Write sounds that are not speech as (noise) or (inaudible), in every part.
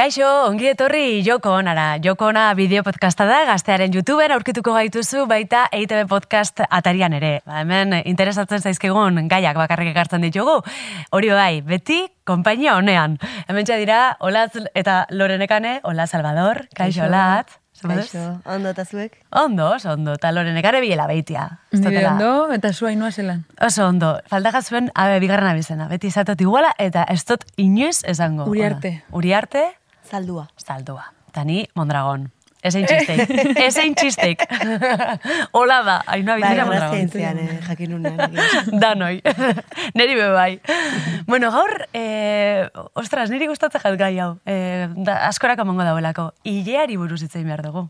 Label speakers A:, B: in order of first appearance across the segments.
A: Kaixo, ongi etorri Joko Onara. Joko Ona bideo podcasta da, gaztearen YouTubeen aurkituko gaituzu baita EITB podcast atarian ere. Ba, hemen interesatzen zaizkigun gaiak bakarrik ekartzen ditugu. Hori bai, beti konpainia honean. Hemen dira, Olatz eta Lorenekane, Ola Salvador, Kaixo, Olatz.
B: Kaixo, ondo eta zuek?
A: Ondo, oso ondo, eta Lorenekare biela baitia.
C: Nire ondo, eta zua inoa zelan.
A: Oso ondo, falta zuen, abe, bigarren abizena. Beti izatot iguala, eta ez dut inoiz esango.
C: Uriarte.
A: Uriarte,
B: Zaldua.
A: Zaldua. Eta ni Mondragon. Ezein txisteik. (laughs) Ezein txisteik. Hola da. Ainoa bitira
B: bai,
A: Mondragon.
B: eh, jakin unean. (laughs)
A: Danoi. (laughs) Neri be bai. Bueno, gaur, eh, ostras, niri gustatzen jat gai hau. Eh, da, askorak amongo dauelako. Ileari buruz itzein behar dugu.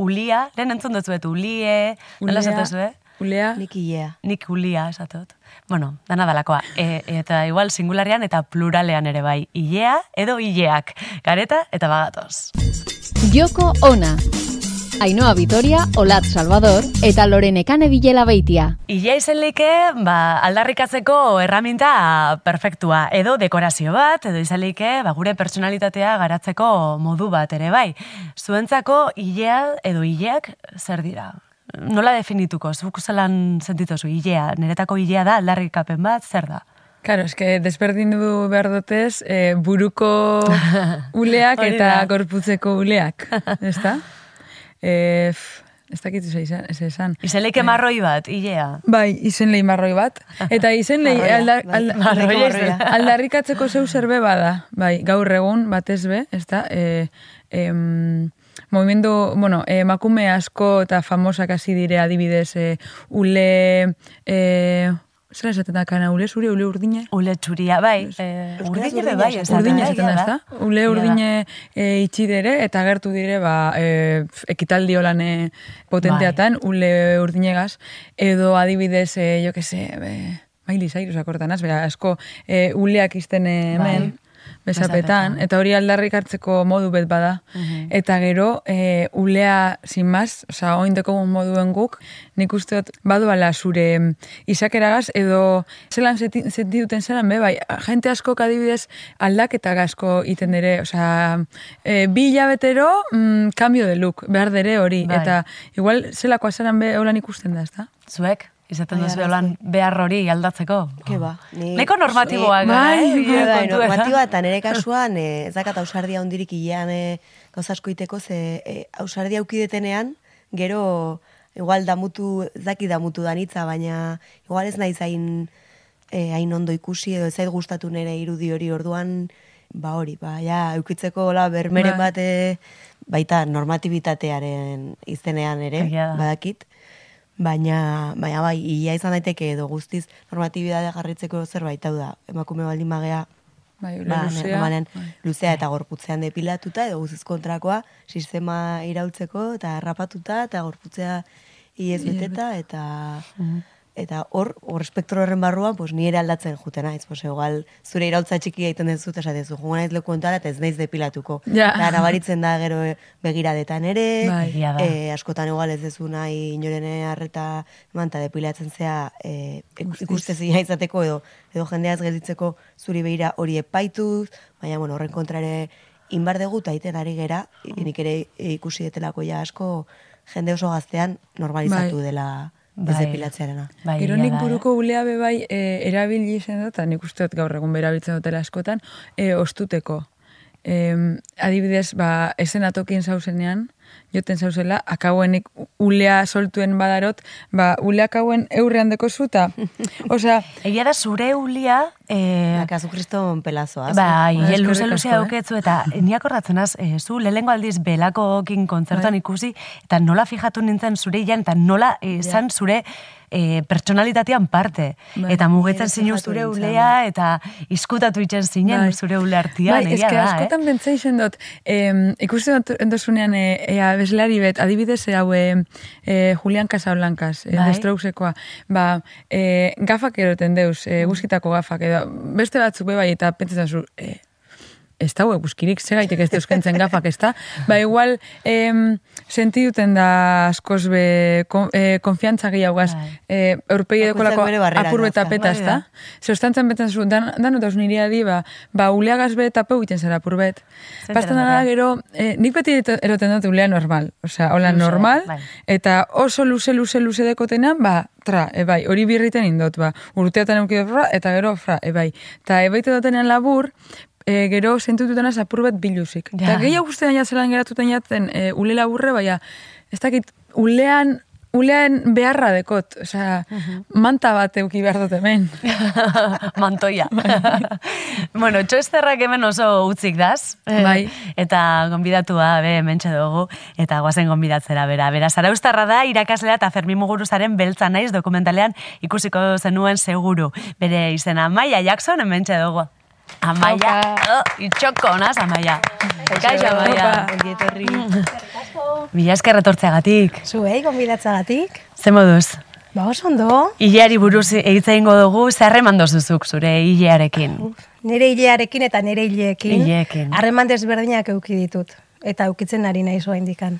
A: Ulia, lehen entzun dutzuet, ulie, nola
C: Ulea. Ulea,
B: Nik ilea.
A: Nik ulia esatot. Bueno, dana dalakoa. E, eta igual singularian eta pluralean ere bai. Ilea edo ileak. Gareta eta bagatoz.
D: Joko Ona. Ainhoa Vitoria, Olat Salvador eta Lorenekane Bilela Beitia.
A: Ilea izenlike, ba, aldarrikatzeko erraminta perfektua. Edo dekorazio bat, edo izenlike, ba, gure personalitatea garatzeko modu bat ere bai. Zuentzako ilea edo ileak zer dira? Nola definituko? Zuk zelan sentituzu ilea? Niretako ilea da aldarrikapen bat, zer da?
C: Karo, eske desberdin du behar dutez, eh, buruko (laughs) uleak eta
A: da.
C: gorputzeko uleak, (laughs) ezta? Eh, f- ez dakit ze izan, ez esan.
A: Izenlike marroi bat, ilea.
C: Bai, izen lehi marroi bat. (laughs) Eta izen lehi
B: Marroia,
C: alda,
B: bai.
C: alda,
A: Marroia
B: Marroia.
A: izan.
C: aldarrikatzeko zeu zerbe bada. Bai, gaur egun batez be, ezta? E, em, Movimendu, bueno, emakume asko eta famosak hasi dire adibidez, e, ule, e, zera esaten da kana, ule zure, ule urdine?
A: Ule txuria, bai. Eh,
B: Euskaraz
A: urdine
B: urdina
A: bai,
B: esaten
C: Urdine esaten da, ezta? Ule urdine e, itxi dire eta agertu dire ba, e, ekitaldi holan e, potenteatan, ule urdinegaz, edo adibidez, e, jo que se, be, Miley Cyrus akortanaz, bera, asko e, uleak izten e, hemen, besapetan,
A: Besapetan.
C: eta hori aldarrik hartzeko modu bet bada. Eta gero, e, ulea, sin más, oza, oindeko moduen guk, nik uste dut badoala zure mm, izakeragaz, edo zelan senti, sentiduten zelan, be, bai, jente asko adibidez aldaketa asko iten dere, oza, e, bi hilabetero, mm, cambio de look, behar dere hori,
A: Bai.
C: eta igual zelakoa zelan be, holan ikusten da, ezta?
A: Zuek, izaten duzu lan behar hori aldatzeko.
B: Ke ba. Ni,
A: Neko gara,
C: bai,
A: eh?
B: Bai, normatiba eta nire kasuan eh, ez dakat ausardia hondirik ilean eh, gauza asko iteko, ze eh, ausardia aukidetenean, gero igual damutu, ez daki damutu danitza, baina igual ez naiz hain eh, hain ondo ikusi edo ez zait gustatu nire irudi hori orduan, ba hori, ba, ja, eukitzeko hola bermeren
C: Bai.
B: bat baita normatibitatearen izenean ere, badakit, baina, baina bai, ia izan daiteke edo guztiz normatibidatea jarritzeko zerbait hau da, emakume baldin magea,
C: Bai,
B: ba,
C: luzea.
B: normalean
C: Bai.
B: luzea eta gorputzean depilatuta edo guztiz kontrakoa sistema iraultzeko eta errapatuta eta gorputzea iez beteta eta eta hor, hor espektro horren barruan, pues, ni ere aldatzen juten naiz, pues, igual zure iraultza txiki egiten dezu eta esatezu, jungo naiz leku eta ez naiz depilatuko.
C: Ja.
B: Eta nabaritzen da gero begiradetan ere,
C: Bai.
A: Da.
B: eh, askotan igual ez dezu nahi inoren harreta manta depilatzen zea eh,
C: Guztiz.
B: ikustezina izateko edo edo jendeaz gelditzeko zuri begira hori epaituz, baina bueno, horren kontra ere inbar dugu eta iten ari gera, nik ere ikusi detelako ja asko jende oso gaztean normalizatu
C: Bai.
B: dela ez
A: Bai.
B: depilatzearena.
A: Bai,
C: Gero nik
A: eh?
C: buruko ulea be bai e, erabili izan dut, eta nik uste dut gaur egun berabiltzen dutela askotan, e, ostuteko. E, adibidez, ba, esenatokin zauzenean, joten zauzela, akauenik ulea soltuen badarot, ba, uleak hauen eurrean deko zuta. (laughs) Osea,
A: Egia da zure ulia... Eh,
B: Eta Kasu kriston pelazoaz.
A: Bai,
C: Bai,
A: hil luze luzea
C: asko, eh?
A: dauketzu, eta ni akordatzen az, eh, zu lehengo aldiz belakokin kontzertuan ikusi, eta nola fijatu nintzen zure hilan, eta nola eh, zan zure eh, pertsonalitatean parte.
C: Bai.
A: eta mugitzen
B: Ni ere
A: zinu
B: fijatu
A: zure
B: nintzen,
A: ulea, eta izkutatu itzen zinen
C: Bai.
A: zure ule artian,
C: bai,
A: egia da,
C: askotan
A: eh?
C: pentsa izan dut, em, ikusten dut endozunean e, ea bezlari bet, adibidez e, hau e, e, Julian Casablancas, e,
A: Bai.
C: The Strokesekoa, ba, e, gafak eroten deuz, e, guzkitako gafak, edo beste batzuk be bai, eta pentsatzen zu, e, ez da eguzkirik, ze gaitek ez euskentzen gafak, ez da? Ba, igual, em, senti duten da askoz be, kon, e, konfiantza gehiago gaz,
A: Bai.
C: e,
B: bere barrerak
C: apur beta peta, ez da? Ze ostantzen beten zu, dan, dan otauz niri adi, ba, ba, uleagaz be eta peu egiten zara apur bet.
A: Zer zara
C: da, gero, e, nik beti eroten dut ulea normal, osea, hola normal,
A: bai.
C: eta oso luze, luze, luze dekotenan, ba, tra, e bai, hori birriten indot, ba, urteatan fra, eta gero fra, e bai. Eta ebaite dutenean labur, e, gero sentu dutena apur bat biluzik.
A: Ja.
C: Eta gehiago guztien ja zelan geratuten jaten e, ule laburre, baina, ez dakit, ulean, ulean beharra dekot, osea, manta bat euki behar dut hemen. (laughs)
A: Mantoia. (laughs) bueno, txoesterrak hemen oso utzik daz. eh,
C: Bai.
A: Eta gonbidatua be hementxe dugu. Eta guazen gonbidatzera bera. Bera, Zaraustarra da irakaslea eta Fermi Muguruzaren beltza naiz dokumentalean ikusiko zenuen seguru. Bere izena Amaia Jackson hementxe dugu. Amaia, oh, itxoko naz, Amaia. Kaixo, Amaia.
B: Ongi etorri.
A: Mila esker etortzeagatik.
E: Zuei, gonbidatzagatik.
A: Ze moduz?
E: Ba, oso ondo.
A: Ileari buruz eitza ingo dugu, zer harreman dozuzuk zure ilearekin.
E: Nire hilearekin eta nire hileekin.
A: Hileekin.
E: Harreman desberdinak euki ditut. Eta eukitzen ari naiz indikan.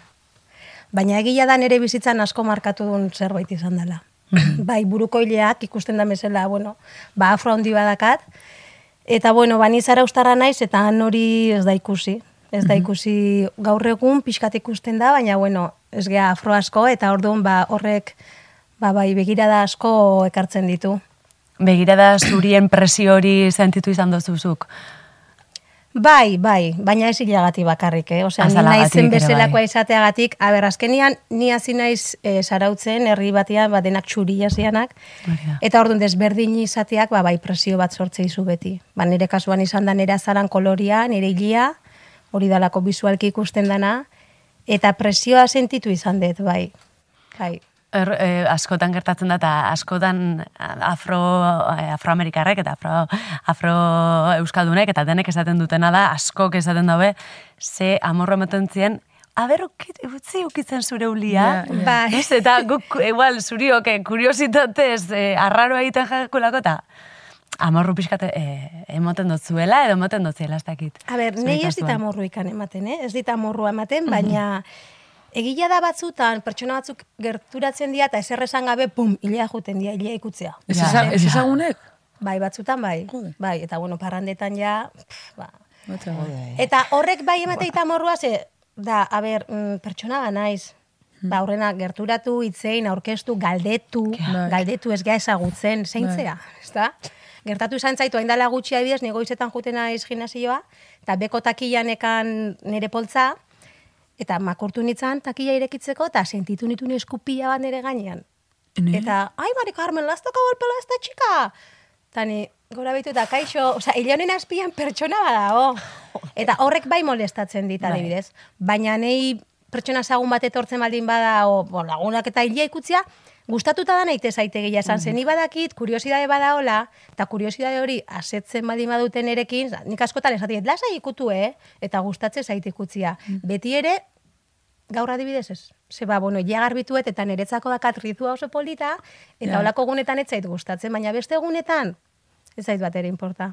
E: Baina egia da nire bizitzan asko markatu duen zerbait izan dela. bai, buruko hileak ikusten da mesela, bueno, ba afro handi badakat. Eta bueno, bani zara ustarra naiz eta hori ez da ikusi. Ez da ikusi gaur egun pixkat ikusten da, baina bueno, ez gea afro asko eta orduan ba horrek ba bai begirada asko ekartzen ditu.
A: Begirada zurien presio hori sentitu izan dozuzuk.
E: Bai, bai, baina ez hilagati bakarrik, eh? Osea, ni naizen
A: ere
E: bezalakoa
A: bai.
E: izateagatik, aber, azkenian, ni hasi naiz e, sarautzen, herri batean, ba, denak txuria zianak,
A: Hori da.
E: eta orduan desberdin izateak, ba, bai, presio bat sortze izu beti. Ba, nire kasuan izan da nire azaran koloria, nire hilia, hori dalako bisualki ikusten dana, eta presioa sentitu izan dut, bai. Bai.
A: Er, eh, askotan gertatzen da, eta askotan afro, eh, afroamerikarrek eta afro, afro euskaldunek eta denek esaten dutena da, askok esaten dabe, ze amorro ematen zien, Aber, utzi ukitzen zure ulia.
C: Ja, ja.
E: Bai.
A: Ez, eta guk, igual, zuriok, eh, kuriositatez, eh, arraro egiten jakulako, eta amorru pixkate eh, emoten dut zuela, edo emoten dut ziela, ez dakit.
E: A ber, nei ez dit amorru ikan ematen, eh? Ez dit amorrua ematen, baina egila da batzutan, pertsona batzuk gerturatzen dira eta ezer esan gabe, pum, hilea juten dira, hilea ikutzea.
C: Ez, eza, ez ezagunek?
E: Bai, batzutan bai.
C: Jode.
E: Bai, eta bueno, parrandetan ja, pff, ba.
C: Bai.
E: Eta horrek bai emateita amorrua, ze, da, a ber, mm, pertsona ba naiz. Ba, aurrena gerturatu, itzein, aurkeztu, galdetu,
C: Bai.
E: galdetu ez gea ezagutzen, zeintzea, ezta? Gertatu izan zaitu, hain dala gutxi adibidez, negoizetan juten naiz gimnasioa, eta beko takillanekan nire poltza, eta makurtu nitzan takilla irekitzeko, eta sentitu nitu eskupila bat nire gainean.
C: Ne?
E: Eta, ai, Mari Carmen, lastoko golpela ez da txika. Eta gora bitu eta kaixo, oza, hile honen azpian pertsona badago. (laughs) Eta horrek bai molestatzen dit,
A: Bai.
E: adibidez. Baina nei pertsona zagun bat etortzen baldin bada, o, bo, lagunak eta hilea ikutzia, gustatuta da naite zaitegia esan, zen ni badakit, kuriosidade badaola, eta kuriosidade hori asetzen baldin baduten erekin, nik askotan esatik, lasai ikutu, eh? Eta gustatzen zaite ikutzia. Beti ere, gaur adibidez ez. Ze ba, bueno, ja garbituet eta niretzako dakat rizua oso polita, eta
C: Ja.
E: holako gunetan ez zait gustatzen, baina beste egunetan ez zait bat ere importa.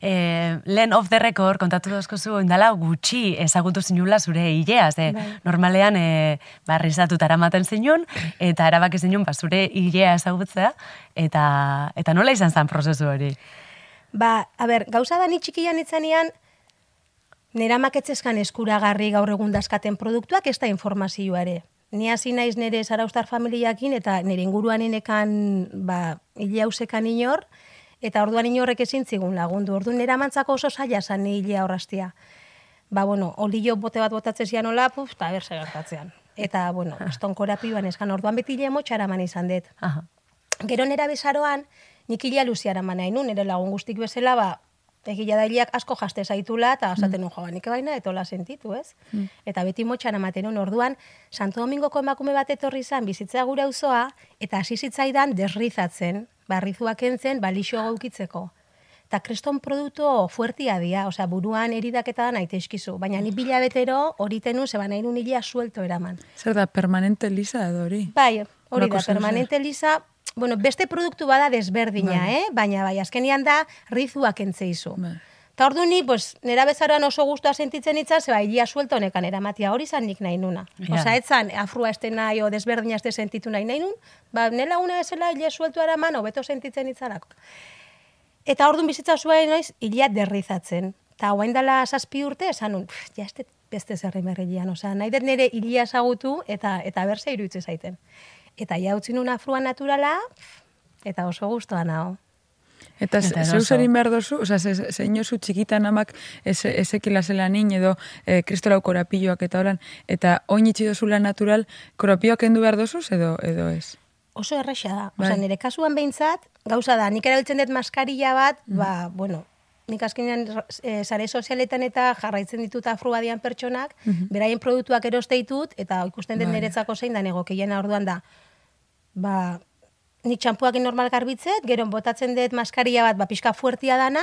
A: Eh, lehen off the record, kontatu dozkozu, indala gutxi ezagutu zinula zure hilea, ze normalean e, barrizatuta eramaten zinun, eta erabaki zinun ba, zure hilea ezagutzea, eta, eta nola izan zen prozesu hori?
E: Ba, a ber, gauza da ni txikian itzanean, nera maketzezkan eskuragarri gaur egun dazkaten produktuak ez da informazioa ere. Ni hasi naiz nire zaraustar familiakin eta nire inguruan enekan ba, hile hausekan inor, eta orduan inorrek ezin zigun lagundu. Orduan nera mantzako oso zaila zan ni hilea horraztia. Ba, bueno, olio bote bat botatzen zian hola, puf, eta berse gertatzean. Eta, bueno, (laughs) estonkorapiuan eskan orduan beti hile motxaraman izan dut.
A: Aha.
E: Gero nera bezaroan, nik hila luziara nahi nun, nire lagun guztik bezala, ba, egila da hiliak asko jaste zaitula, eta esaten jo, ba, nik baina etola sentitu, ez? Eta beti motxan ematen nun, orduan, Santo Domingoko emakume bat etorri zan, bizitza gure auzoa eta hasi zitzaidan desrizatzen, barrizuak kentzen, balixo gaukitzeko. Eta kreston produktu fuertia dia, osea, buruan eridaketa da naite. Baina ni bila betero hori tenu, zeba nahi nun hilia suelto eraman.
C: Zer da, permanente lisa edo hori?
E: Bai, hori da, permanente lisa, bueno, beste produktu bada desberdina, eh? Baina bai, azkenian da rizuak entzeizu.
C: Bai.
E: Eta ordu ni, pues, nera bezaroan oso guztua sentitzen itza, zeba, ilia suelto honekan eramatia, hori zan nik nahi nuna.
A: Ja.
E: Osa, etzan, afrua este nahi, o desberdina este sentitu nahi nahi nun, ba, nela una esela ilia suelto eraman, hobeto sentitzen itzalako. Eta orduan bizitza zuen noiz, ilia derrizatzen. Eta guain dela zazpi urte, esan nun, "Pff, ja, este beste zerri merrilean, osea, nahi dut nire ilia ezagutu eta eta berse iruditzen zaiten. Eta ja utzi nun afrua naturala, eta oso gustoa nao.
C: Eta
A: Eta
C: zeu
A: eroso.
C: zer egin dozu, oza, ze, zein jozu txikitan amak eze- ezekila zela nin, edo e, kristolau korapilloak eta holan, eta oin itxi dozula natural, korapilloak endu behar dozuz, edo, edo ez?
E: Oso erresa da.
C: Bai.
E: Osea, nire kasuan behintzat, gauza da, nik erabiltzen dut maskarilla bat, ba, bueno, nik azkenean e, sare sozialetan eta jarraitzen ditut afrua dian pertsonak, beraien produktuak eroste ditut, eta ikusten dut
C: Bai.
E: niretzako zein da negokeiena orduan da, ba, nik txampuakin normal garbitzet, gero botatzen dut maskarilla bat, ba, pixka fuertia dana,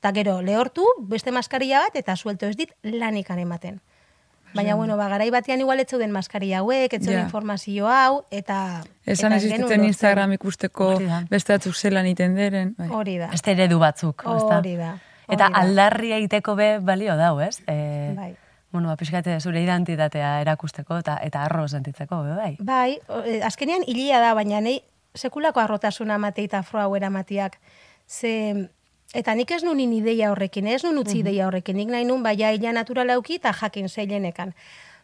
E: eta gero lehortu, beste maskarilla bat, eta suelto ez dit lanikan ematen. Baina, bueno, ba, garai batean igual ez zeuden maskarilla hauek, ez zeuden
C: Ja.
E: informazio hau, eta...
C: Esan existitzen. Instagram ikusteko beste batzuk zelan iten deren. Bai.
E: Hori da.
A: Beste eredu batzuk, ezta?
E: Hori da.
A: Eta aldarria iteko be balio dau, ez? E,
E: Bai.
A: Bueno, ba, pixkate zure identitatea erakusteko eta eta arro sentitzeko, be, bai.
E: Bai, eh, azkenean hilia da, baina nei sekulako arrotasuna matei eta afroa hau eramatiak. Ze, eta nik ez nun ni ideia horrekin, ez nun utzi ideia horrekin, nik nahi nun baina hila natural auki eta jakin zeilenekan.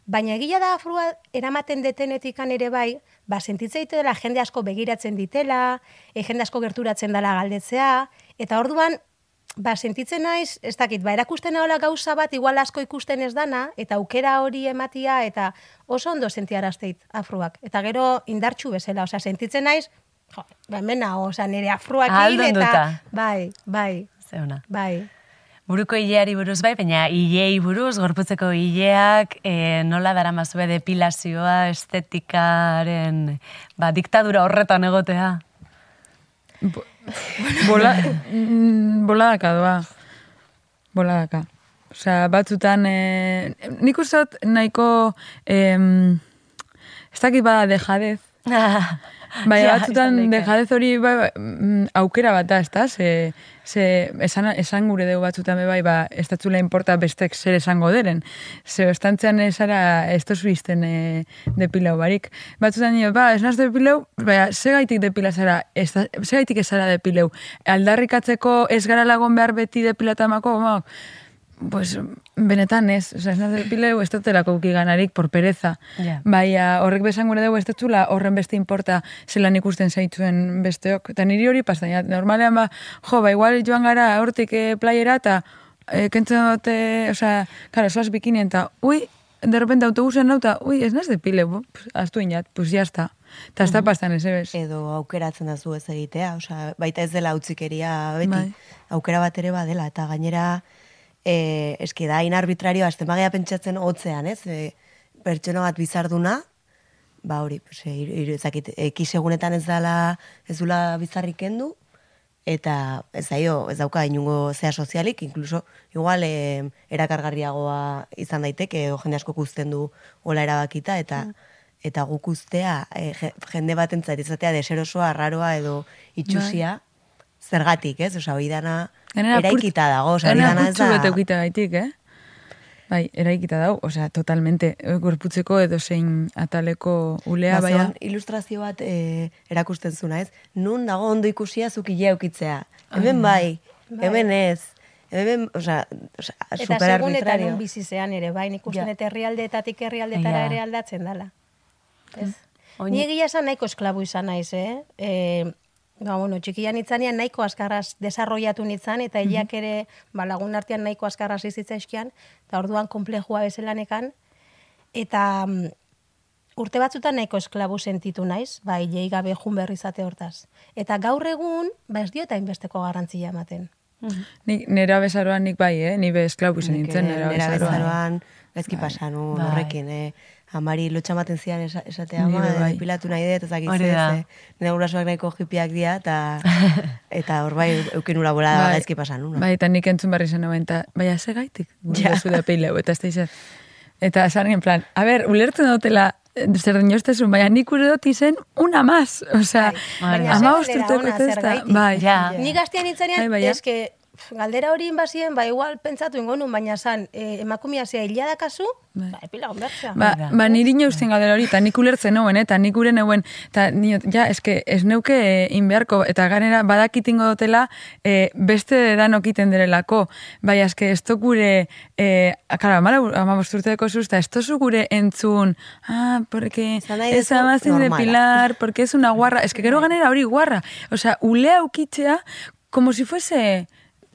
E: Baina egia da afroa eramaten detenetikan ere bai, ba, sentitzen dela jende asko begiratzen ditela, e, jende asko gerturatzen dela galdetzea, eta orduan, ba, sentitzen naiz, ez dakit, ba, erakusten hola gauza bat, igual asko ikusten ez dana, eta aukera hori ematia, eta oso ondo sentiarazteit afruak. Eta gero indartxu bezala, osea, sentitzen naiz, jo, ba, hemen nago, osea, nire afruakin, eta, bai, bai,
A: Zeuna.
E: bai.
A: Buruko hileari buruz bai, baina hilei buruz, gorputzeko hileak, e, nola dara mazue depilazioa, estetikaren, ba, diktadura horretan egotea.
C: Bo- Bola, mm, boladaka doa. Boladaka. Osea, batzutan, e, nik dut nahiko, em, ez dakit bada dejadez, (laughs) Bai,
A: Ja,
C: batzutan dejadez hori bai, mm, aukera bat da, ez da? Ze, ze esan, esan gure dugu batzutan bai, ba, ez datzula importa bestek zer esango deren. Ze ostantzean esara ez tozu izten e, depilau barik. Batzutan nio, ba, ez naz depilau, baina, ze gaitik depila zara, ez da, ze gaitik ez zara depilau. Aldarrikatzeko ez gara lagon behar beti depilatamako, ba, Pues, benetan ez, oza, ez naz depileu, ez dutela ganarik por pereza.
A: Ja.
C: Baina horrek besan gure dugu ez dutxula horren beste importa zelan ikusten zaitzuen besteok. Eta niri hori pastan, ja, normalean ba, jo, ba, igual joan gara hortik e, playera eta e, kentzen dute, osea, karo, soaz bikinien eta, ui, de repente autobusen nauta, ui, ez naz de pile, bo, pues, astu inat, pues ya está. Eta ez da pastan ez, ebes.
B: edo aukeratzen da zu ez egitea, osea, baita ez dela utzikeria beti,
C: Bai.
B: aukera bat ere badela, eta gainera, e, eski da, hain arbitrario, azte magia pentsatzen hotzean, ez, e, pertsona bat bizarduna, ba hori, pues, e, iru, ezakit, ekiz egunetan ez dela, ez dula bizarrik kendu, eta ez zaio, ez dauka inungo zea sozialik, inkluso, igual, e, erakargarriagoa izan daiteke, edo jende asko uzten du hola erabakita, eta eta guk ustea e, je- jende batentzat izatea deserosoa, arraroa edo itxusia, zergatik, ez? Osea, hori dana eraikita dago, osea, hori dana ez da...
C: ukita gaitik, eh? Bai, eraikita dago, osea, totalmente, gorputzeko edo zein ataleko ulea,
B: Ba,
C: baina...
B: zegoen ilustrazio bat e, erakusten zuna, ez? Nun dago ondo ikusia zuk ilea ukitzea. Hemen bai, hemen ez. Hemen, osea, osea
E: Eta
B: super
E: segun eta nun ere, bai, nik usten
B: Ja.
E: dut herrialdeetatik herrialdetara
A: Ja.
E: ere aldatzen dela. Ez?
A: Oin-
E: Ni egia esan nahiko esklabu izan naiz, eh? E, ba, bueno, txikian itzanean nahiko askarraz desarrollatu nitzan, eta hilak ere ba, lagun artean nahiko askarraz izitzaizkian, eta orduan komplejua bezalanekan, eta mm, urte batzutan nahiko esklabu sentitu naiz, ba, hilei gabe jun berri izate hortaz. Eta gaur egun, ba, ez diota inbesteko garrantzia ematen.
C: Nik, nera bezaroan nik bai, eh? Ni be esklabu
B: Nik,
C: nintzen, nera
B: nera
C: bezaroan.
B: bezaroan gaizki pasan nu
A: Bai.
B: horrekin, eh? Amari lotxa maten zian esa- esatea, ama,
C: bai.
B: depilatu nahi dut, ezakit
A: Hori
B: ze,
A: da.
B: ze, nire gurasoak nahiko hipiak dira, eta, (laughs) eta hor bai, eukin ura bola
C: Bai.
B: gaizki pasan nu.
C: Bai, eta nik entzun barri zen nuen, eta, baina ze gaitik, gure
B: Ja.
C: zu da peileu, eta ez da izan. Eta esan en plan, a ber, ulertzen dutela, eh, zer dinostezun, baina nik ure dut izen una más, osea,
A: Baina
C: ama
E: ze galdera
C: usturteko
E: ona,
C: testa, bai,
A: Ja.
E: Ni gaztean itzanean,
C: Bai, bai,
E: eske galdera hori inbazien, ba, igual pentsatu ingo nun, baina zan, e, emakumia zea hila dakazu,
C: Bai.
E: ba, epila onbertzea.
C: Ba,
A: Hori da.
C: ba niri neusten galdera hori, eta nik ulertzen nauen, eta nik ure neuen, eta niot, ja, eske, ez neuke e, inbeharko, eta ganera badakitingo dutela, e, beste danok iten direlako, bai, eske, ez tok gure, e, akara, amala, amabosturteko zuzta, ez tozu gure entzun, ah, porque ez amazin
B: normala.
C: depilar, porque es una guarra, eske, gero ganera hori guarra, osea, ulea ukitzea, como si fuese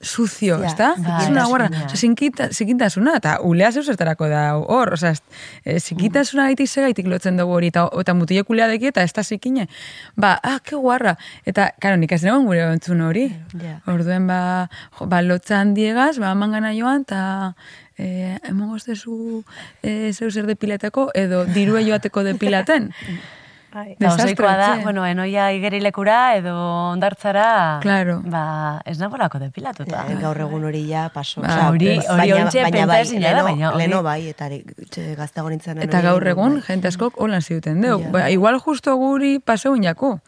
C: sucio,
B: Ja,
C: ezta?
A: bai,
C: es una guarra, osea, zinkita, zikintasuna, eta ulea zeu zertarako da hor, osea, e, zikintasuna gaitik segaitik lotzen dugu hori, eta, eta mutilek ulea deki, eta ez da zikine. Ba, ah, ke guarra. Eta, karo, nik ez nagoen gure entzun hori.
B: Ja.
C: Orduen, ba, jo, ba, lotza handiegaz, ba, mangana joan, eta e, emongo zezu e, zeu zer depilateko, edo dirue joateko depilaten. (laughs)
E: Bai.
A: Oseikoa da, bueno, enoia igerilekura edo ondartzara,
C: Claro.
A: ba, ez nagolako depilatuta.
B: Ja, gaur egun hori ja paso.
C: Ba, hori-
A: hori ontxe
B: baina
A: pentsaezina da, baina hori-
B: Leno bai, eta txe, gaztago nintzen.
C: Eta
B: hori
C: gaur egun,
B: bai.
C: jente askok holan ziuten deu.
B: Ja.
C: Ba, igual justo guri paseuin jako.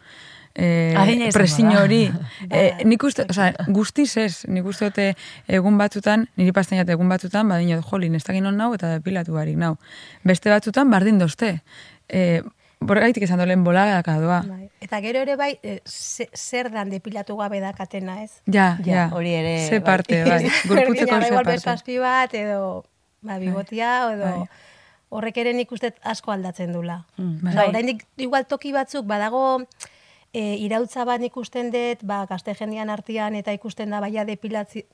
C: Eh,
A: da.
C: hori. (laughs) eh, nik uste, oza, guztiz ez, nik uste dute egun batzutan, niri pastainat egun batzutan, badino, jolin, ez dakit non nau eta depilatu barik nau. Beste batzutan, bardin dozte. Eh, Borgaitik esan dolen bolagaka doa.
E: Bai. Eta gero ere bai, e, ze- zer dan depilatu gabe dakatena, ez?
C: Ja,
B: Ja,
C: ja.
B: hori ere,
C: Ze
B: bai.
C: parte, bai. Gurputzeko (laughs)
E: Berdina,
C: ze parte.
E: bat, edo ba, bigotia, edo
C: Bai.
E: horrek ere nik uste asko aldatzen dula.
A: Mm,
E: Bai.
A: bai.
E: oraindik igual toki batzuk, badago e, irautza bat ikusten dut, ba, gazte jendean artean, eta ikusten da, baia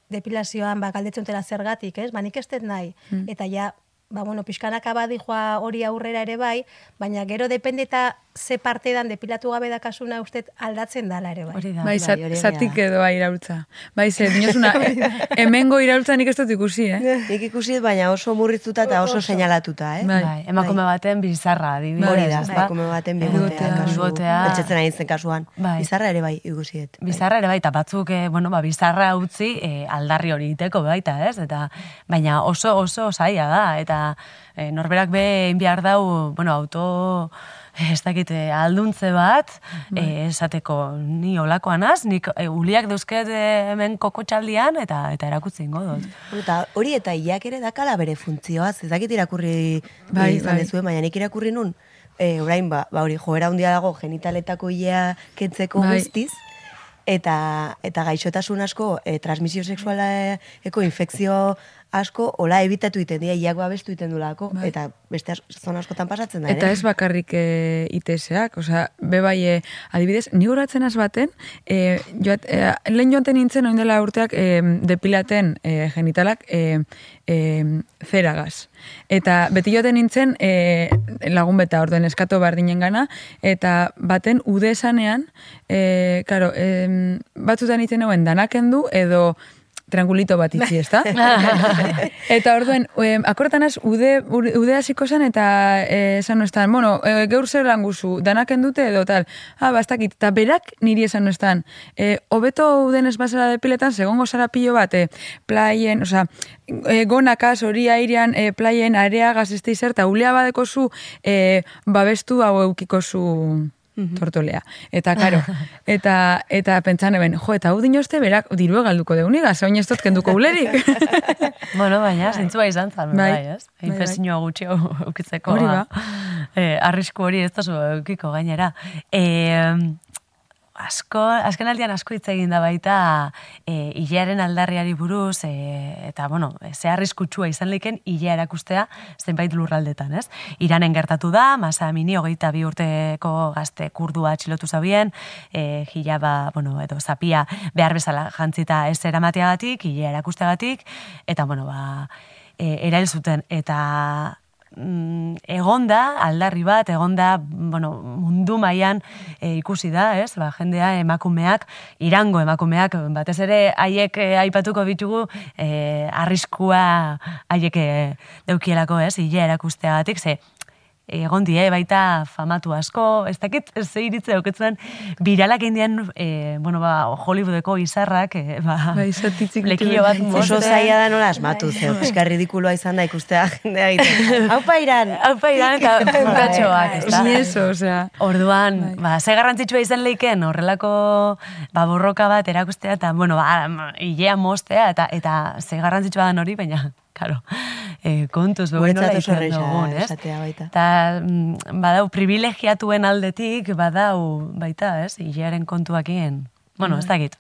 E: depilazioan, ba, galdetzen zergatik, ez? Ba, nik ez dut nahi.
C: Mm.
E: Eta ja, ba, bueno, pixkanaka badi joa hori aurrera ere bai, baina gero depende eta ze parte dan depilatu gabe dakasuna uste aldatzen dala ere bai.
A: Hori da.
C: Bai,
B: bai,
C: zat,
B: hori
C: zatik
B: egia.
C: edoa iraultza. Bai, ze, dinosuna, (laughs) hemengo iraultza nik ez dut ikusi, eh? (laughs)
B: Nik ikusi dut, baina oso murriztuta eta oso seinalatuta, eh?
C: Bai.
A: Bai, emakume baten bizarra, adibidez.
B: Hori da,
A: ezta?
B: emakume baten
C: Bigotea.
B: bigotea, kasu.
A: Bigotea.
B: Pentsatzen ari zen kasuan.
A: Bai.
B: Bizarra ere bai ikusi dut.
A: Bizarra ere baita, batzuk, eh, bueno, ba, bizarra utzi eh, aldarri hori iteko baita, ez? Eta, baina oso, oso zaila da, eta eh, norberak be behar dau, bueno, auto, (laughs) ez dakit, eh, alduntze bat, eh, esateko, ni olakoan az, nik eh, uliak dauzket hemen kokotxaldian, eta eta erakutzi ingo dut.
B: Eta hori eta hilak ere dakala bere funtzioaz, ez dakit irakurri
C: Bai,
B: izan
C: bai.
B: dezuen, baina nik irakurri nun, e, orain ba, ba hori joera handia dago genitaletako hilea kentzeko
C: Bai.
B: guztiz, eta eta gaixotasun asko, e, transmisio sexualeko infekzio asko, hola ebitatu iten dira, hilak babestu iten dulako,
C: Bai.
B: eta beste zona askotan pasatzen da.
C: Eta ez bakarrik e, iteseak, osea, be bai, e, adibidez, ni horatzen az baten, e, joat, e, lehen joaten nintzen oin dela urteak e, depilaten e, genitalak e, e, zeragaz. Eta beti joaten nintzen e, lagun beta orduen eskato bardinen gana, eta baten ude esanean, e, karo, e, batzutan iten danaken du, edo triangulito bat itzi, ezta? (laughs) eta orduen, eh, akortan az, ude, ude hasiko zen, eta eh, esan nuestan, bueno, eh, geur zer lan guzu, danaken dute edo tal, ah, bastakit, eta berak niri esan nuestan, eh, hobeto uden ez bazara depiletan, segongo zara pilo bat, eh, plaien, osea, eh, gonakaz, hori airean, eh, plaien, areagaz, ez zer, eta ulea badeko zu, eh, babestu hau eukiko zu tortolea. Eta, karo, eta, eta pentsan eben, jo, eta hau dinoste berak dirue galduko deuniga, ze oin ez dut kenduko ulerik. (laughs)
A: bueno, baina, zintzua izan zen,
C: Bai.
A: bai, ez?
C: Bai, bai.
A: Infezioa gutxi ukitzeko.
C: Hori ba.
A: Eh, arrisku hori ez da zu eukiko gainera. Eh, asko, azken aldian asko hitz egin da baita e, ilearen aldarriari buruz, e, eta, bueno, ze arriskutsua izan liken ilea erakustea zenbait lurraldetan, ez? Iranen gertatu da, masa mini hogeita bi urteko gazte kurdua atxilotu zabien, e, hilaba, bueno, edo zapia behar bezala jantzita ez eramateagatik, ilea erakusteagatik, eta, bueno, ba, e, erail zuten, eta mm, egonda, aldarri bat, egonda, bueno, mundu mailan e, ikusi da, ez? Ba, jendea emakumeak, irango emakumeak, batez ere haiek e, aipatuko bitugu e, arriskua haiek e, deukielako, ez? Ile erakusteagatik, ze egon die baita famatu asko, ez dakit ze iritze auketzen biralak indian, e, bueno, ba, Hollywoodeko izarrak, e, ba,
C: Bai, zatitzik
A: lekio bat.
B: Oso zaila da nola asmatu, ze, pizka ridikuloa izan da ikustea jendea (laughs) egiten. Haupa iran!
A: Haupa iran eta punkatxoak,
B: bai.
A: ez da?
C: Ni eso, osea.
A: Orduan, ba, ze garrantzitsua izan leiken horrelako ba, borroka bat erakustea, eta, bueno, ba, ilea mostea, eta, eta ze garrantzitsua da hori, baina, (laughs) karo, e, kontuz, behu
B: Guretzat
A: nola izan
B: erresa
A: dugun, ez?
B: baita.
A: Eta, mm, badau, privilegiatuen aldetik, badau, baita, ez? Ilearen kontuakien, bueno, ez dakit.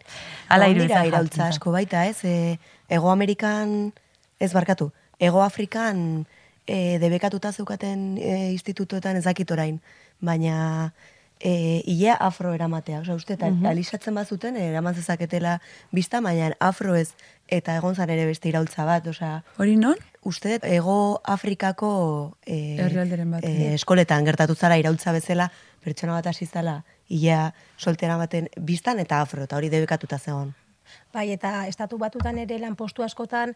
A: Ala
B: Egon dira
A: iruditzen
B: iraultza
A: jakintzen.
B: asko baita, ez? E, Ego Amerikan, ez barkatu, Ego Afrikan e, debekatuta zeukaten e, institutoetan ez dakit orain, baina e, ilea afro eramatea. Osa, uste, eta alisatzen bazuten, eraman zezaketela bizta, baina afro ez, eta egon zan ere beste iraultza bat, osea,
C: Hori non?
B: Uste dut, Ego Afrikako e,
C: bat,
B: e, eskoletan gertatu zara iraultza bezala, pertsona bat hasi zala, ilea soltera baten biztan eta afro, eta hori debekatuta zegoen.
E: Bai, eta estatu batutan ere lanpostu askotan,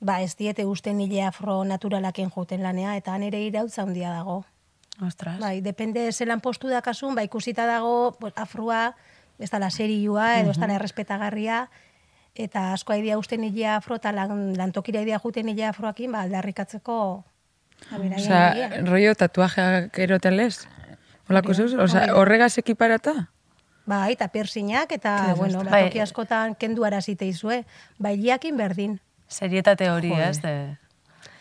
E: ba, ez diete usten nile afro naturalaken joten lanea, eta han ere irautza handia dago.
A: Ostras.
E: Bai, depende ze lanpostu da kasun, ba, ikusita dago, pues, afroa, ez dala serioa, edo ez dala errespetagarria, eta asko idea usten nile afro, eta lan, lantokira idea juten nile afroakin, ba, aldarrikatzeko, a ber, haien
C: Osea,
E: nilea.
C: rollo tatuajeak erotelez? Olako zeus? Osea, horregaz ekiparata?
E: Bai, eta piercinak, eta, bueno, ba,
A: Bai.
E: toki askotan kendu arazite izue. Bai, liakin berdin.
A: Serietate hori, ez? De...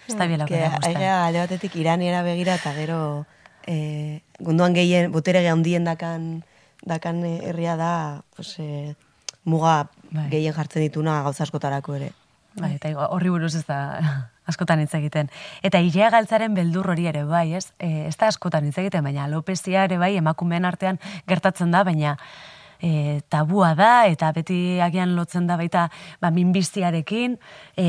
A: Ez da biela
B: Que
A: bera gusta.
B: aigea alde batetik iraniera begira eta gero eh, gunduan gehien, botere handien dakan, dakan herria da, pues, eh, muga
A: Bai.
B: gehien jartzen dituna gauza askotarako ere.
A: Bai, eta horri buruz ez da (laughs) askotan hitz egiten. Eta ilea galtzaren beldur hori ere bai, ez? E, ez da askotan hitz egiten, baina alopezia ere bai emakumeen artean gertatzen da, baina e, tabua da, eta beti agian lotzen da baita ba, minbiziarekin. E,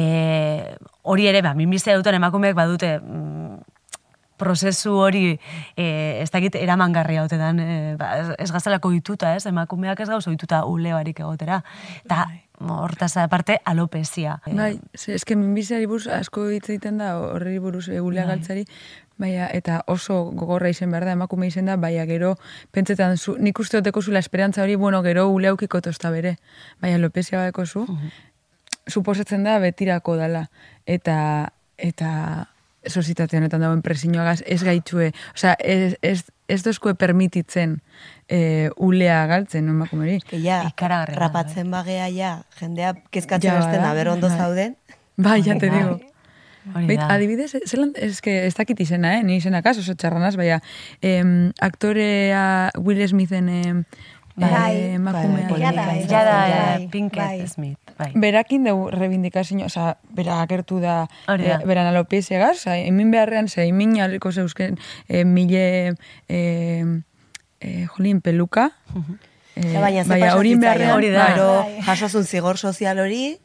A: hori ere, ba, minbizia duten emakumeek badute mm, prozesu hori e, ez dakit eramangarria otetan, e, ba, ez, gaztelako dituta, ez? Emakumeak ez gauz ohituta uleoarik egotera. Eta hortaz aparte alopezia. E,
C: Bai, ze, eske minbiziari buruz asko hitz egiten da horri buruz egulea galtzari, baina eta oso gogorra izen behar da, emakume izen da, baina gero pentsetan zu, nik uste duteko zula esperantza hori, bueno, gero uleaukiko tosta bere, baina lopezia badeko zu, suposatzen da betirako dala, eta eta sozietate honetan dagoen presioagaz ez gaitzue, osea, ez, ez, ez dozkue permititzen e, ulea galtzen emakumeri.
B: Que ja, rapatzen bagea ja, jendea kezkatzen
C: Ja,
B: hasten da,
C: bada.
B: ber ondo
C: Bai.
B: zauden.
C: Bai, ja te digo.
A: Da.
C: adibidez, zelan, ez, que, ez dakit izena, eh? ni izenak oso txarranaz, baina em, aktorea Will Smithen em,
E: Bai,
C: eh, emakumea.
B: bai,
E: Jada,
B: bai,
A: Ja da,
E: bai,
A: eh, Pinkett
E: bai.
A: Smith, bai.
C: Berakin dugu rebindikazio, oza, bera agertu da,
A: da.
C: eh, beran alopeziagaz, oza, emin beharrean, ze emin aliko zeuzken eh, mile, eh, eh, jolin, peluka, eh,
B: Ja, baina
C: hori beharrean,
A: hori da.
B: Gero
E: Bai.
B: jasozun zigor sozial hori,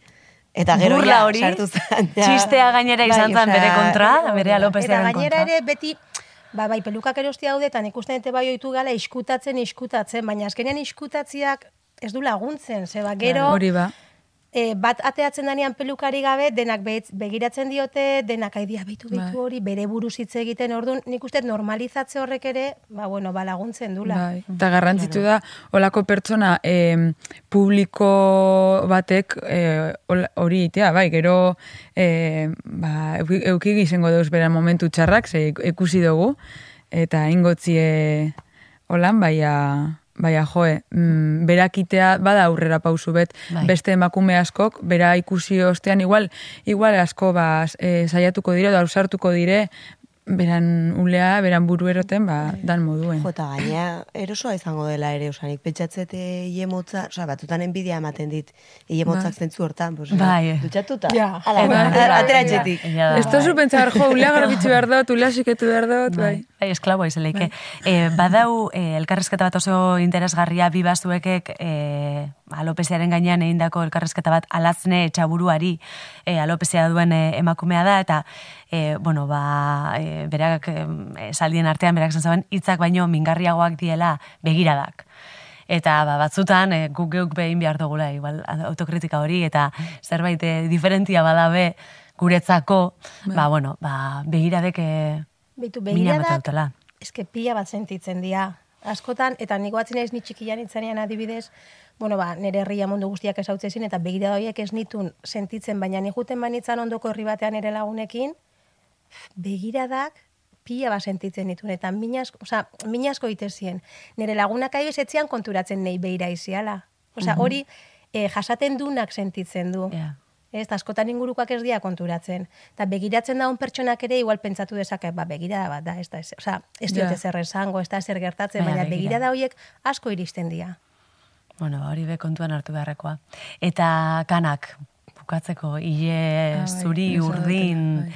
B: eta gero
A: Burla
B: ja,
A: hori,
B: sartu zen. ja.
A: txistea gainera izan
B: Bai,
A: zen
B: osea,
A: bere kontra, bere
E: Eta
A: alopeziaren
E: gainera
A: kontra.
E: ere beti, ba, bai, pelukak erosti daude, eta nik uste dute bai oitu gala iskutatzen, iskutatzen, baina azkenean iskutatziak ez du laguntzen, zeba gero,
C: hori ba.
E: E, bat ateatzen danean pelukari gabe, denak behetz- begiratzen diote, denak aidia behitu
C: Bai.
E: behitu hori, bere buruz hitz egiten, orduan nik uste normalizatze horrek ere, ba, bueno, ba, laguntzen dula.
C: Bai. Eta garrantzitu da, olako pertsona em, publiko batek eh, hol- hori itea, bai, gero eh, ba, euki- eukik izango deuz bera momentu txarrak, ze ikusi dugu, eta ingotzie holan, baia, baia joe, mm, berakitea bada aurrera pausu bet,
A: Bai.
C: beste emakume askok, bera ikusi ostean, igual, igual asko ba, eh, saiatuko dire, da ausartuko dire, beran ulea, beran buru eroten, ba, dan moduen.
B: Jota, gaina erosoa izango dela ere, osa, nik pentsatzete iemotza, osa, batutan enbidia ematen dit, iemotzak zentzu hortan, pues,
A: Bai.
B: dutxatuta,
E: Ja.
B: ala,
C: Bai.
B: atera- etxetik.
A: Da,
C: Ez da
A: bai.
C: zu pentsar, jo, ulea garbitzu behar dut, ulea siketu behar dut, bai.
A: Bai, esklaboa izeleike. Eh, badau, eh, elkarrezketa bat oso interesgarria bi bazuekek eh, alopeziaren gainean egindako elkarrezketa bat alazne etxaburuari eh, alopezia duen eh, emakumea da, eta eh, bueno, ba, eh, berak esaldien artean, berak zen hitzak baino mingarriagoak diela begiradak. Eta ba, batzutan e, guk geuk behin behar dugula, igual autokritika hori, eta zerbait e, diferentia badabe guretzako, ba, bueno, ba, begiradek e, Mina
E: begiradak, eske pila bat sentitzen dira. Askotan, eta nik batzen naiz ni txikian itzanean adibidez, bueno, ba, nire herria mundu guztiak esautzen zin, eta begirada horiek ez nitun sentitzen, baina ni juten banitzan ondoko herri batean nire lagunekin, begiradak pila bat sentitzen ditun, eta minasko, oza, minasko itezien. Nire lagunak aio etzean konturatzen nei beira iziala. Osa, hori eh, jasaten dunak sentitzen du.
A: Ja.
E: Ez, askotan ingurukoak ez dira konturatzen. Eta begiratzen daun pertsonak ere igual pentsatu dezake, ba, begirada bat da, ez da, ez, oza, ez
C: Ja.
E: diote zer esango, ez da zer gertatzen,
A: Baina
E: baina,
A: begira.
E: begirada horiek asko iristen dira.
A: Bueno, ba, hori be kontuan hartu beharrekoa. Eta kanak, bukatzeko, hile,
C: bai,
A: zuri,
C: esan
A: urdin.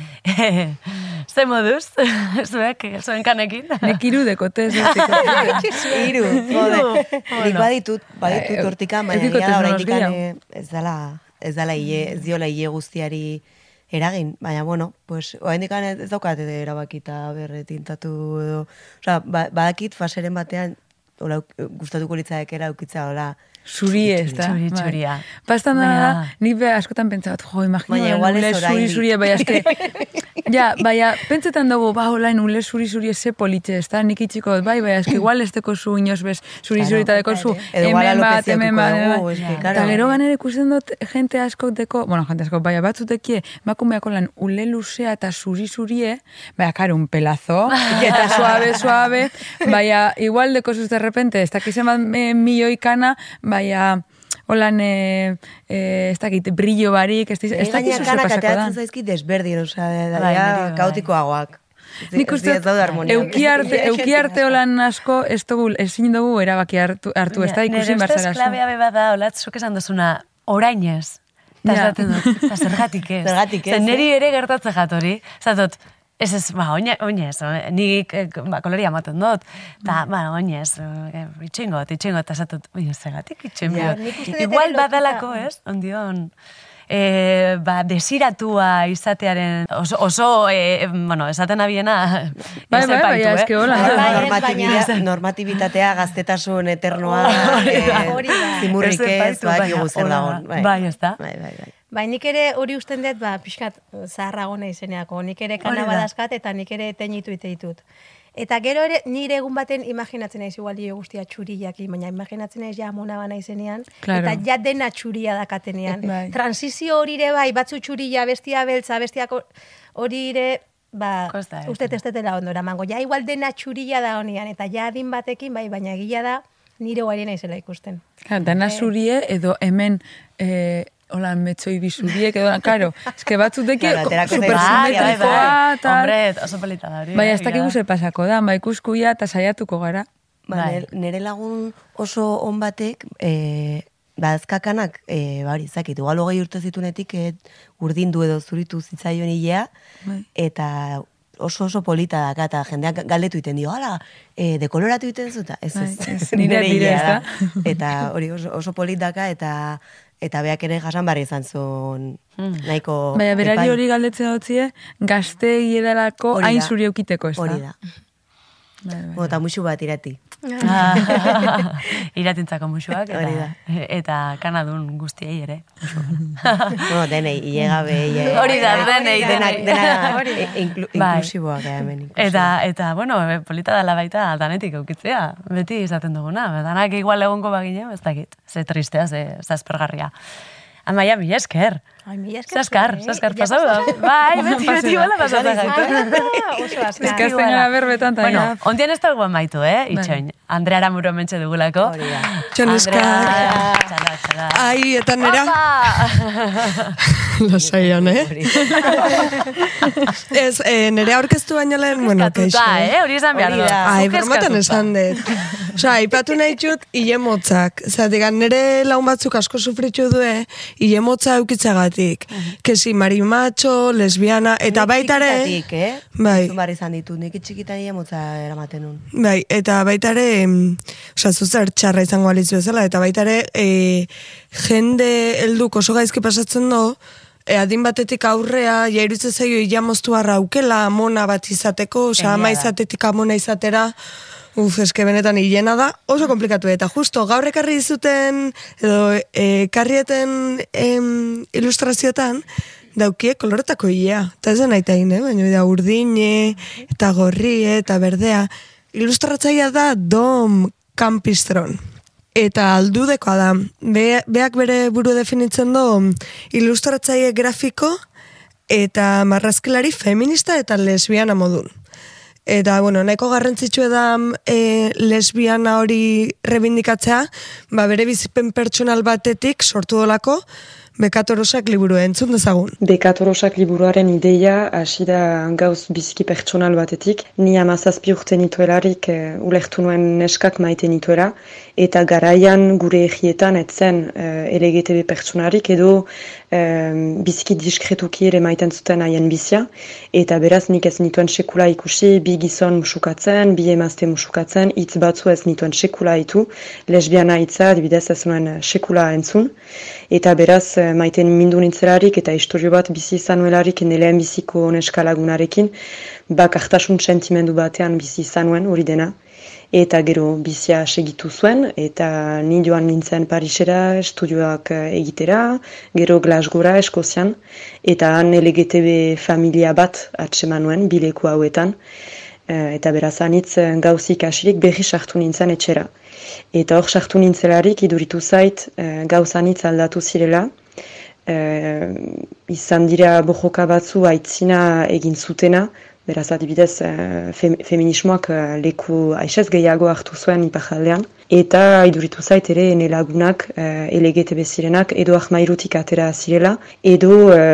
A: Ze moduz, (laughs) zuek, zuen kanekin?
C: Nek iru dekote, ez (laughs)
B: Hiru, jode. Nik baditut, baditut
C: Eh,
B: hortikan, baina ez dela, ez dela hile, ez diola hile guztiari eragin, baina bueno, pues oraindik ez daukat erabakita berretintatu edo, osea, ba, badakit faseren batean hola gustatuko litzaek era ukitza hola
C: Zuri ez da.
A: Txuri,
C: bai.
A: txuria.
C: Pastan da, da, nik be askotan pentsa bat, jo, imagino,
B: Baina igual ez
C: ule zuri zuri, bai, eske, (laughs) ja, baina, pentsetan dugu, ba, olain, ule zuri zuri ze politxe, ez da, nik itxiko, bai, bai, eske, (clears throat) igual ez deko zu inoz bez, zuri
B: Claro,
C: zuri eta deko zu, hemen bat, hemen bat, hemen bat. Eta gero ganera ikusten dut, jente asko deko, bueno, jente asko, baina batzutekie, makumeako lan, ule luzea eta zuri zurie, baina, karo, un pelazo, (laughs) eta suave, suave, baina, igual deko zuz de repente, ez dakizen bat eh, milioi kana, baina, Holan, e, e, ez dakit, brillo barik, ez, ez
B: Ez
C: dakit zuze
B: kanak
C: pasako da.
B: ateratzen zaizki desberdin, osea, da,
A: Bai,
B: da,
A: niri bai.
B: kaotikoagoak. Ez-
C: Nik
B: ez
C: uste,
B: ez daude harmonia.
C: euki arte, euki arte holan asko, ez dugu, ezin dugu erabaki hartu, hartu ez da ikusi
A: Nire ustez
C: barzara.
A: klabea beba da, olat, zuk esan duzuna, orainez. Eta
C: Ja.
A: esaten dut, eta zergatik (laughs) ez.
B: Zergatik ez,
A: Zer
B: eh?
A: niri ere gertatzen jatori. Zatot, ez ez, ba, oine, oinez, eh, nik eh, ba, koloria ematen dut. Eta,
B: Mm.
A: ba, oinez, eh, itxingot, itxingot, eta zatot, oinez, zergatik itxin
B: Ja.
A: Igual badalako, ez, ondion, e, ba, desiratua izatearen, oso, oso e, bueno, esaten abiena,
C: Bai,
A: ez
C: bai, bai, eske
A: eh?
C: hola.
E: Bai, bai, ez,
B: Normatibidea-
E: baina- (laughs)
B: normatibitatea, gaztetasun eternoa,
A: Hori da.
B: eh,
E: Hori da.
B: zimurrik
A: Ez
B: ez,
A: epaitu,
B: badakigu
A: baina
B: zer
A: hola
B: dagoen.
A: da. Bai, ez da?
B: Bai,
E: nik ere hori usten dut, ba, pixkat zaharrago nahi zeneako. Nik ere
A: Hori
E: kana
A: da.
E: badazkat eta nik ere tenitu ite ditut. Eta gero ere nire egun baten imaginatzen naiz igual dio guztia txuriak, baina imaginatzen naiz ja mona bana izenean,
C: Claro.
E: eta ja dena txuria dakatenean.
C: Bai.
E: Transizio hori ere bai, batzu txuria, bestia beltza, bestiako hori ere, ba,
A: Kosta
E: uste testetela ondo eramango. Ja igual dena txuria da honean, eta ja adin batekin, bai, baina egia da, nire guari naizela ikusten.
C: Ja, dana zurie edo hemen eh, holan metzoi bizuriek edo, karo, eske batzuteki
B: Claro, aterako
C: super
B: zaizu.
A: Bai, bai, bai. Hombre, oso polita da hori.
C: Bai,
A: eh,
C: ez dakigu zer pasako da, bai, ikuskuia eta saiatuko gara.
B: Ba,
A: Bai.
B: nere- nere lagun oso on batek, e, badazkakanak, e, ba, hori, zakit, igual hogei urte zitunetik, e, urdindu edo zuritu zitzaion hilea,
C: Bai.
B: eta oso oso polita daka, eta jendeak galdetu iten dio, hala, e, dekoloratu iten zuta, ez
C: Bai,
B: ez,
C: nire ez
B: da.
C: da?
B: Eta hori oso, oso polit daka, eta eta beak ere jasan barri izan zuen nahiko
C: Baina berari hori galdetzen dutzie, gazte edalako hain zuri eukiteko, ez da?
B: Hori da.
C: Bai, bai.
B: Eta musu bat irati.
A: Ah, (laughs) Iratintzako musuak eta,
B: da.
A: eta kanadun guztiei ere. (laughs)
B: bueno, denei, ilegabe, (laughs) ile...
A: Hori da, denei,
B: Denak,
A: denei.
B: dena
E: Hori da.
B: e-
A: Bai.
B: inklusiboak hemen.
A: Eta, eta, bueno, e, polita dela baita danetik eukitzea, beti izaten duguna. Danak igual egongo bagine, ez dakit, ze tristea, ze zazpergarria. Amaia, mi esker.
E: Ai, mila esker
A: Zaskar,
E: eh?
A: zaskar pasau da. Bai, beti, beti bola pasatzen gaitu.
E: Ah, oso azkar.
C: Eskasten gara berbetan, eta
A: Bueno,
C: ja.
A: ondien ez dago maitu, eh, itxoin. Andrea Aramuro mentxe dugulako.
B: Da.
A: Txala, txala.
F: Ai, eta nera,
A: Opa! (laughs)
F: lasaian, eh? Ez, eh, nere aurkeztu baino lehen, bueno.
A: Katuta, eh, hori esan behar
B: da.
F: Ai,
A: eskatuta.
F: esan dut. Osa, aipatu nahi txut, ile motzak. Zatik, nere laun batzuk asko sufritxu due, ile motza eukitzagatik. Kesi marimacho, lesbiana, eta baitare...
B: txikitatik, eh?
F: Bai.
B: Behar izan ditut, nik txikitan ia motza eramaten nun.
F: Bai, eta baita ere, osea, zuzer txarra izango alizu bezala, eta baita ere, e, jende helduk oso gaizki pasatzen do, e, adin batetik aurrea, ja iruditzen zaio ia moztu aukela amona bat izateko,
B: Egia
F: ama izatetik amona izatera, Uf, eske benetan hilena da, oso komplikatu eta justo gaur ekarri dizuten edo e, ekarrieten ilustrazioetan daukie koloretako ia. Eta ez da nahi tahin, eh? baina da urdine, eta gorri, eta berdea. Ilustratzaia da Dom Campistron. Eta aldudekoa da. Be, beak bere buru definitzen du ilustratzaile grafiko eta marrazkilari feminista eta lesbiana modun. Eta, bueno, nahiko garrantzitsua da e, lesbiana hori rebindikatzea, ba, bere bizipen pertsonal batetik sortu dolako, Bekatorosak liburu entzun dezagun.
G: Bekatorosak liburuaren ideia hasi da gauz biziki pertsonal batetik. Ni amazazpi urte nituelarik e, ulertu nuen neskak maite nituela. Eta garaian gure egietan etzen e, LGTB pertsonarik edo e, biziki diskretuki ere maiten zuten haien bizia. Eta beraz nik ez nituen sekula ikusi, bi gizon musukatzen, bi emazte musukatzen, hitz batzu ez nituen sekula itu. Lesbiana hitza, dibidez ez nuen sekula entzun. Eta beraz maiten mindu nintzelarik eta historio bat bizi izanuelarik neleen biziko neskalagunarekin, bakartasun sentimendu batean bizi izanuen hori dena. Eta gero bizia segitu zuen, eta ni joan nintzen Parisera estudioak eh, egitera, gero Glasgora Eskozian, eta han LGTB familia bat atseman nuen, bileko hauetan, eh, eta beraz anitz eh, gauzik asirik berri sartu nintzen etxera. Eta hor sartu nintzelarik iduritu zait gauzanitz aldatu zirela, e, izan dira bojoka batzu aitzina egin zutena, beraz adibidez e, feminismoak e, leku aixez gehiago hartu zuen ipajaldean, eta iduritu zait ere ene lagunak e, LGTB zirenak edo ahmairutik atera zirela, edo e,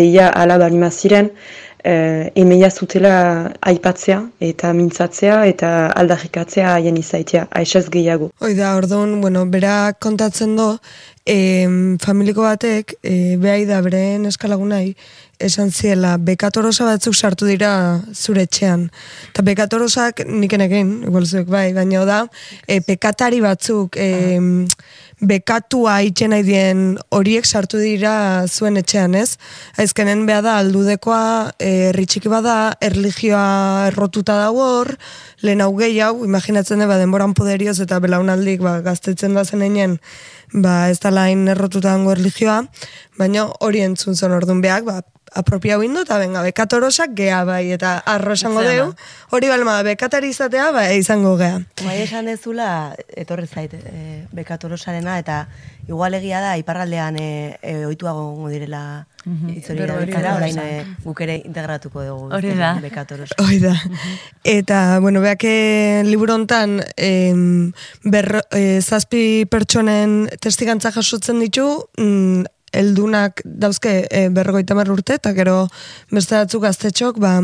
G: deia alabalima ziren, eh, emeia zutela aipatzea eta mintzatzea eta aldarrikatzea haien izaitea, aixez gehiago.
F: Hoi da, orduan, bueno, berak kontatzen do, e, familiko batek, e, behai da beren eskalagunai, esan ziela, bekatorosa batzuk sartu dira zure etxean. Eta bekatorosak nik enegin, igual zuek bai, baina da, e, pekatari batzuk, e, bekatua itxen nahi dien horiek sartu dira zuen etxean, ez? Aizkenen beha da, aldudekoa, e, ritxiki bada, erligioa errotuta da hor, lehen hau gehi hau, imaginatzen da, denboran poderioz eta belaunaldik ba, gaztetzen da zen ba, ez da lain errotuta dango erligioa, baina hori entzun zen orduan behak, ba, apropiau indu, eta benga, bekatorosak gea bai, eta arro esango deu, hori balma, bekatari izatea, bai, izango gea.
B: Bai, esan dezula, etorri zait, e, bekatorosarena, eta igual egia da, iparraldean e, e, oituago direla
A: Mhm.
B: Itzori da, orain eh, guk ere integratuko dugu.
A: Hori da. (laughs)
F: Hori da. Eta, bueno, beak liburu hontan eh, zazpi pertsonen testigantza jasotzen ditu, mm, eldunak dauzke e, berrogeita urte, eta gero beste batzuk gaztetxok, ba,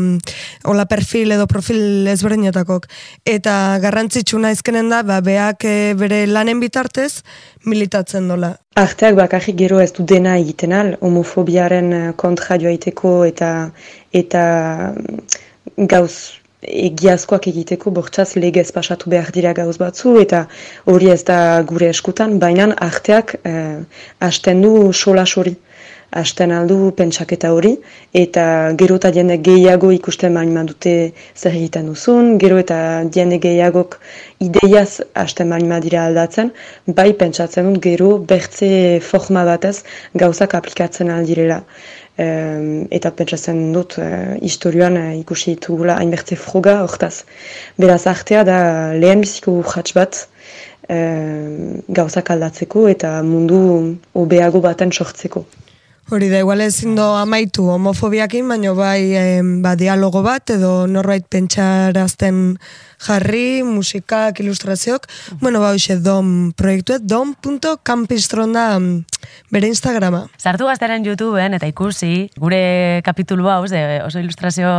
F: hola perfil edo profil ezberdinetakok. Eta garrantzitsu naizkenen da, ba, beak e, bere lanen bitartez militatzen dola.
G: Arteak bakarrik gero ez du dena egiten al, homofobiaren e, kontra joaiteko eta eta mm, gauz egiazkoak egiteko bortzaz legez pasatu behar dira gauz batzu eta hori ez da gure eskutan, baina arteak eh, hasten du solas hori. Asten aldu pentsaketa hori, eta gero eta jende gehiago ikusten baina dute zer egiten duzun, gero eta jende gehiagok ideiaz hasten baina dira aldatzen, bai pentsatzen dut gero bertze forma batez gauzak aplikatzen aldirela eta pentsatzen dut uh, historioan uh, ikusi ditugula hainbertze froga hortaz. Beraz artea da lehen biziko urratx bat uh, gauzak aldatzeko eta mundu obeago baten sortzeko.
F: Hori da, igual ezin do amaitu homofobiakin, baina bai ba, dialogo bat edo norbait pentsarazten jarri, musikak, ilustrazioak. Bueno, ba, hoxe, dom proiektuet, dom.campistron da mm, bere Instagrama.
A: Sartu gaztaren YouTubeen eta ikusi, gure kapitulu hau, oso ilustrazio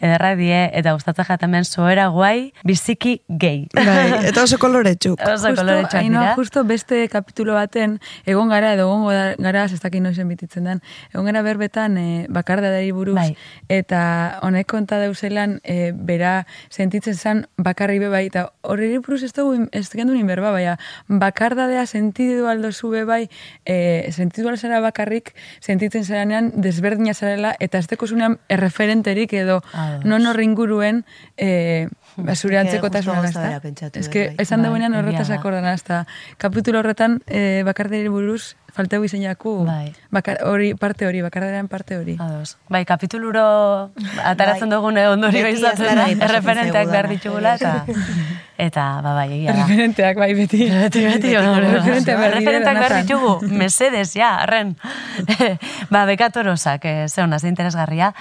A: ederra die, eta gustatzen jaten soera guai, biziki gay.
F: Bai, (laughs) eta oso koloretxuk.
A: oso koloretxuk
C: dira. Justo beste kapitulo baten, egon gara edo egon gara, ez dakit noizen bititzen den, egon gara berbetan e, bakarda dari buruz, bai. eta honek konta deuselan, e, bera sentitzen zen, bakarri be bai, eta horri buruz ez dugu, ez gendu nien berba, baina bakardadea sentidu aldo zu bai, e, sentidu zara bakarrik, sentitzen zaranean desberdina zarela, eta ez deko zunean erreferenterik edo non horri inguruen, e, basure antzeko tasuna Ez que, bai. esan bai, horretaz akordan, kapitulo horretan, e, bakardari buruz, falteu izeinaku
A: Bai.
C: bakar, hori, parte hori, bakarraren parte hori.
A: Ados. Bai, kapituluro ataratzen
B: Bai.
A: dugune ondorio
B: Beti
A: izaten da,
B: pasatzen
A: erreferenteak behar ditugula, eta, eta, ba, bai, egia da.
C: Referenteak, bai, beti.
A: Beti, beti, referenteak behar ditugu, mesedes, ja, arren. (laughs) ba, bekatorosak, eh, ze hona, ze interesgarria.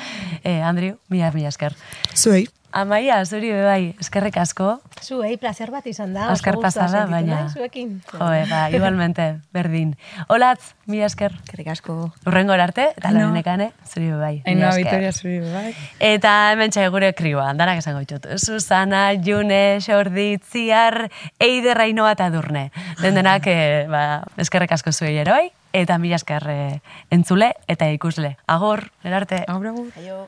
A: Eh, Andriu, mila, mila esker.
F: Zuei.
A: Amaia, zuri bai, eskerrik asko.
E: Zuei, placer bat izan da.
A: Azkar
E: gustua
A: pasada, baina...
E: zuekin.
A: Joe, ba, (laughs) igualmente, berdin. Olatz, mila esker.
B: Eskerrik asko.
A: Urrengo arte, eta
C: Aino.
A: lorenekane, zuri bai. Esker.
C: Vitoria zuri, bai.
A: Eta hemen txai gure krioa, danak esango ditut. Susana, June, Xordi, Ziar, Eider, Ainoa eta Durne. Den denak, eh, ba, eskerrek asko zuei eroi, eta mila esker eh, entzule eta ikusle. Agor, erarte.
C: Agur, agur.
B: Aio.